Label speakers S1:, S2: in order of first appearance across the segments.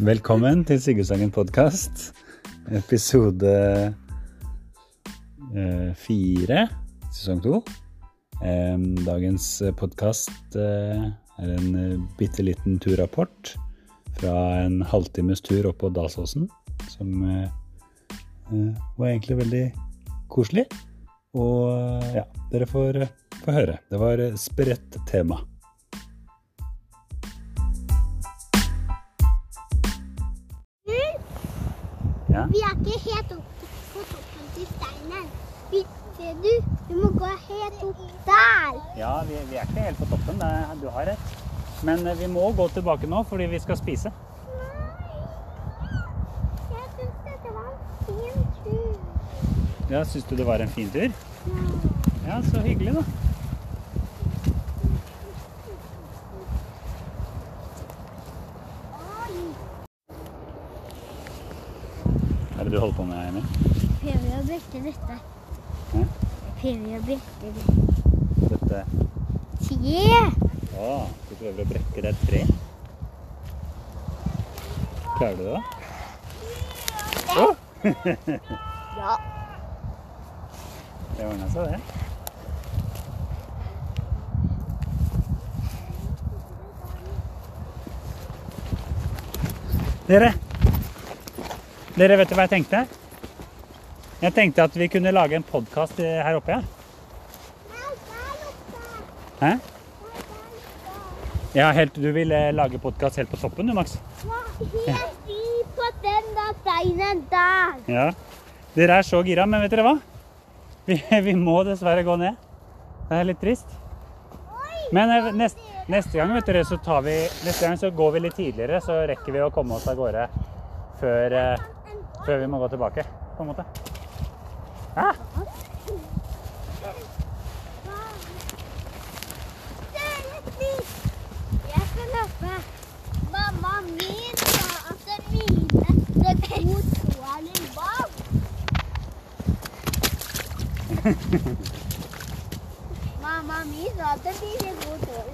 S1: Velkommen til Sigurdsangen podkast, episode eh, fire, sesong to. Dagens podkast er en eh, bitte liten turrapport fra en halvtimes tur opp på Dalsåsen, som eh, eh, var egentlig veldig koselig. Og eh, ja, dere får, får høre. Det var eh, spredt tema. Ja.
S2: Vi er ikke helt opp på toppen til steinen. Vi, ser du? du må gå helt opp der.
S1: Ja, vi, vi er ikke helt på toppen, det, du har rett. Men eh, vi må gå tilbake nå fordi vi skal spise.
S2: Jeg syns dette var en fin tur.
S1: Ja, Syns du det var en fin tur? Ja, så hyggelig, da. Hva er det du holder på med, Emil?
S2: Prøver å brekke dette.
S1: Hæ?
S2: Prøver å brekke det.
S1: Dette
S2: Tre.
S1: Å, du prøver å brekke det et tre? Klarer du det? Å!
S2: Ja.
S1: Det ordna seg, det. Dere, dere vet du hva jeg tenkte? Jeg tenkte at vi kunne lage en podkast her oppe. Ja. Hæ? Ja, helt, du vil eh, lage podkast helt på toppen du, Max?
S2: Ja, helt på den der steinen der.
S1: Ja. Dere er så gira, men vet dere hva? Vi, vi må dessverre gå ned. Det er litt trist. Men eh, nest, neste gang vet dere, så tar vi, neste gang så går vi litt tidligere, så rekker vi å komme oss av gårde før, eh, før vi må gå tilbake, på en måte. Ah,
S2: Jeg skal løpe. Mamma min sa at mine det to tåler bak. Mamma min sa at mine to god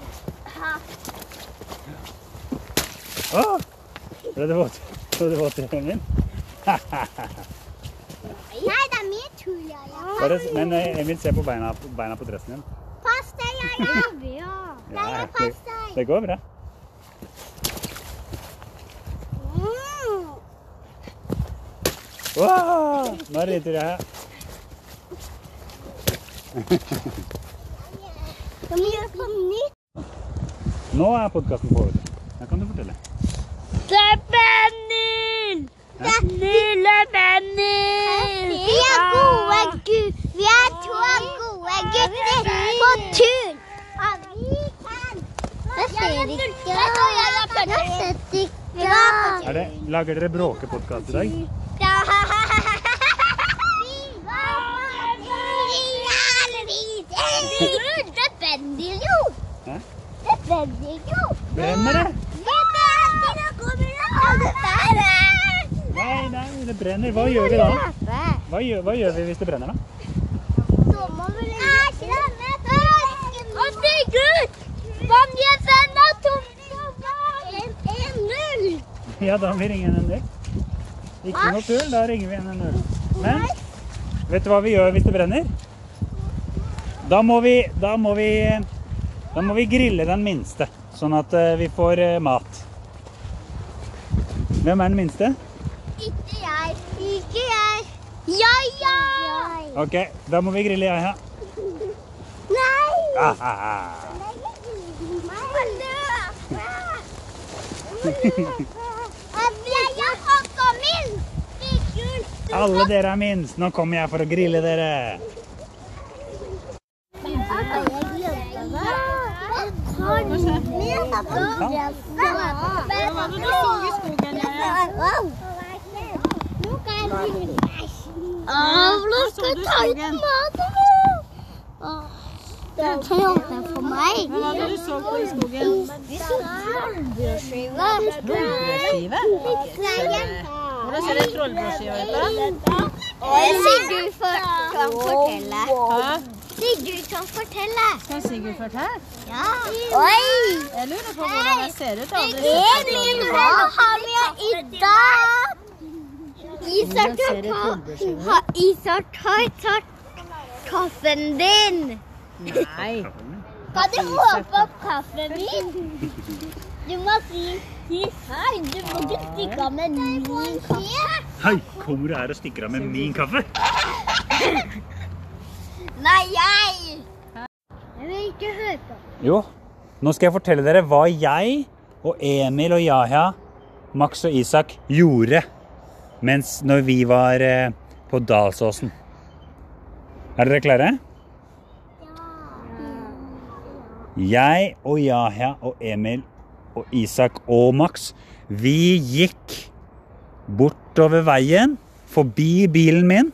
S2: Ha.
S1: Åh! Ble du våt? Ble du våt i min?
S2: Nei, det er min tur, ja. ja.
S1: Bare, men eh, Emil, se på beina, beina på dressen din.
S2: Pass deg, ja, ja. Nei,
S1: Ja,
S2: pass deg.
S1: Det går bra.
S2: Mm.
S1: Wow! Nå ryter jeg.
S2: Kan vi gjøre på nytt?
S1: Nå er podkasten på. du. Kan du fortelle.
S2: Det er Benny! Lille Benny! Vi er gode gutter. Vi er to gode gutter på tur. Ja, vi kan. Jeg ser ikke. Jeg ser ikke.
S1: Er det, lager dere bråkepodkast i dag?
S2: Det er Benny, jo.
S1: Hæ?
S2: Det er Benny, jo.
S1: Brenner det? Nei, nei, det brenner. Hva gjør vi da? Hva gjør, hva gjør vi hvis det brenner, da? Ja, da må vi ringe 110. Ikke noe tull, da ringer vi 110. Men vet du hva vi gjør hvis det brenner? Da må vi, da må vi, da må vi grille den minste, sånn at eh, vi får eh, mat. Hvem er den minste?
S2: Ikke jeg. Ikke jeg. Ja, ja.
S1: Ok, da må vi grille jeg, ja.
S2: Nei.
S1: Ah, ah, ah.
S2: Jeg!
S1: Alle dere er minst. Nå kommer jeg for å grille dere.
S2: Hvordan skal ta ut maten min? Det er klart for meg.
S3: Hva var det du så på i skogen?
S2: Trollbrødskive.
S3: Hvordan ser en trollbrødskive ut?
S2: Det sier du for, kan fortelle. Sigurd kan fortelle.
S3: Kan Sigurd fortelle?
S2: Ja. Oi!
S3: Jeg lurer på hvordan jeg ser ut.
S2: Emil, hva har vi i dag? Isak har Isak har tatt kaffen din.
S3: Nei.
S2: Kan du få opp kaffen min? Du må si si hei. Du må ikke stikke av med min kaffe.
S1: Hei, kommer du her og stikker av med min kaffe?
S2: Nei, jeg. Jeg vil ikke høre på.
S1: Jo, nå skal jeg fortelle dere hva jeg og Emil og Yahya, Max og Isak gjorde mens når vi var eh, på Dalsåsen. Er dere klare? Jeg og Yahya og Emil og Isak og Max, vi gikk bortover veien, forbi bilen min,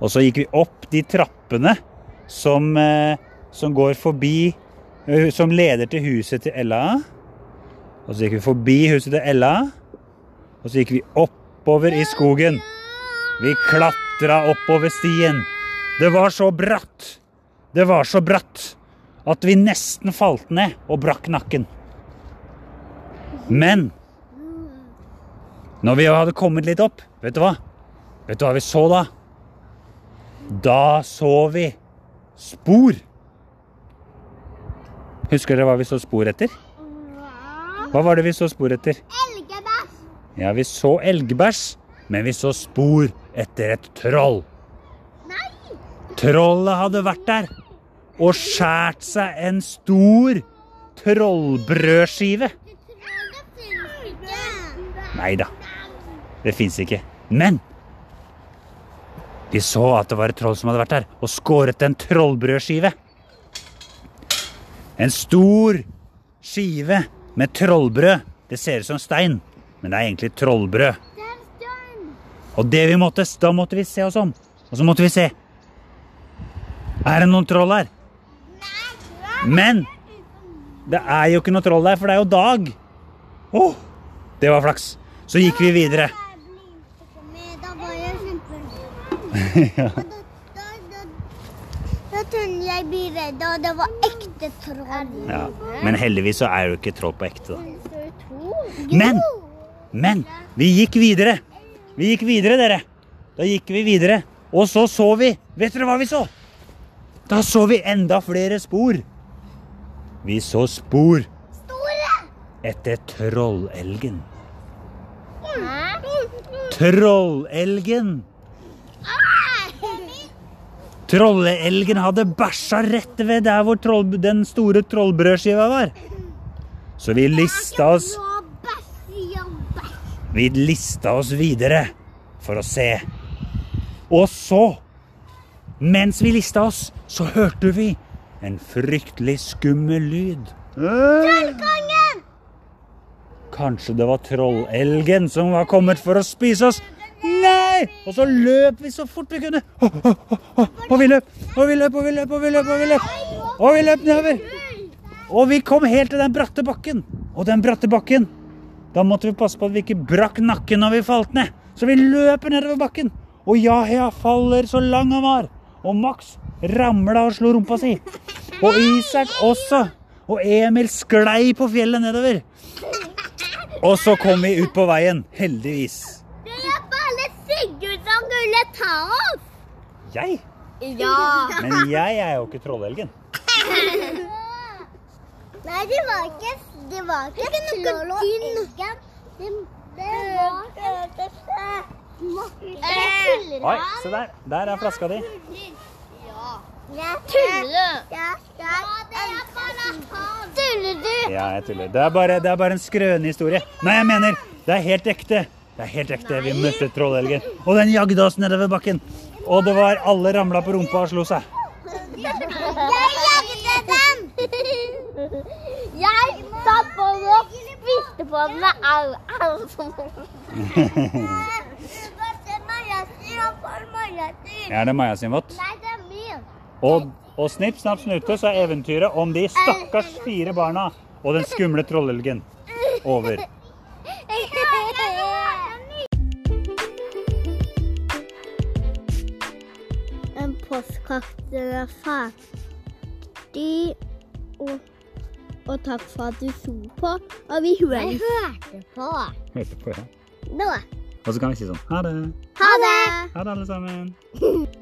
S1: og så gikk vi opp de trappene som, eh, som går forbi eh, Som leder til huset til Ella. Og så gikk vi forbi huset til Ella. Og så gikk vi oppover i skogen. Vi klatra oppover stien. Det var så bratt. Det var så bratt at vi nesten falt ned og brakk nakken. Men når vi hadde kommet litt opp, vet du hva? Vet du hva vi så da? Da så vi spor. Husker dere hva vi så spor etter? Hva var det vi så spor etter?
S2: Elgebæsj.
S1: Ja, vi så elgbæsj, men vi så spor etter et troll.
S2: Nei.
S1: Trollet hadde vært der og skjært seg en stor trollbrødskive. Nei da, det fins ikke. Men vi så at det var et troll som hadde vært der og skåret en trollbrødskive. En stor skive med trollbrød. Det ser ut som stein, men det er egentlig trollbrød.
S2: Det er stein.
S1: Og det vi måtte, da måtte vi se oss om. Og så måtte vi se. Er det noen troll her? Men det er jo ikke noe troll der, for det er jo dag. Åh, det var flaks. Så gikk vi videre.
S2: Da var jeg Da, da, da, da kunne jeg bli redd, og det var ekte troll.
S1: Ja, Men heldigvis så er jo ikke troll på ekte, da. Men, men, vi gikk videre. Vi gikk videre, dere. Da gikk vi videre. Og så så vi. Vet dere hva vi så? Da så vi enda flere spor. Vi så spor
S2: Store.
S1: etter trollelgen. Trollelgen! Trolleelgen hadde bæsja rett ved der hvor troll, den store trollbrødskiva var. Så vi lista oss Vi lista oss videre for å se. Og så, mens vi lista oss, så hørte vi en fryktelig skummel lyd.
S2: Trollkongen!
S1: Kanskje det var trollelgen som var kommet for å spise oss? Nei! Og så løp vi så fort vi kunne. Og vi løp, og vi løp, og vi løp, og vi løp, og vi løp. Og vi løp nedover. Og vi kom helt til den bratte bakken. Og den bratte bakken, da måtte vi passe på at vi ikke brakk nakken når vi falt ned. Så vi løper nedover bakken. Og Yahya faller så lang han var. Og Max ramla og slo rumpa si. Og Isak også. Og Emil sklei på fjellet nedover. Og så kom vi ut på veien, heldigvis.
S2: Det er bare Sigurd som skulle ta oss.
S1: Jeg?
S2: Ja.
S1: Men jeg er jo ikke trollelgen.
S2: Nei, det var ikke Det var ikke troll og elgen. Det, det var Jeg
S1: Oi, se der. Der er flaska di.
S2: Tuller du? Ja, det er bare. Tuller du?
S1: Ja, jeg tuller. Det er bare, det er bare en skrønehistorie. Nei, jeg mener, det er helt ekte. Det er helt ekte. Vi møtte trollelgen. Og den jagde oss nedover bakken. Og det var alle ramla på rumpa og slo seg.
S2: Jeg jagde dem! Jeg satt på den og spiste på den med all som
S1: Ja, det er Maja sin vott?
S2: Nei, det er min.
S1: Og, og snipp, snapp, snute, så er eventyret om de stakkars fire barna og den skumle trollelgen over.
S3: Er ferdig. Og, og takk for at du så på. Og vi hører Jeg hørte på.
S1: Hørte på, ja.
S3: Nå.
S1: Og så kan vi si sånn ha det.
S3: Ha det!
S1: Ha det, alle sammen.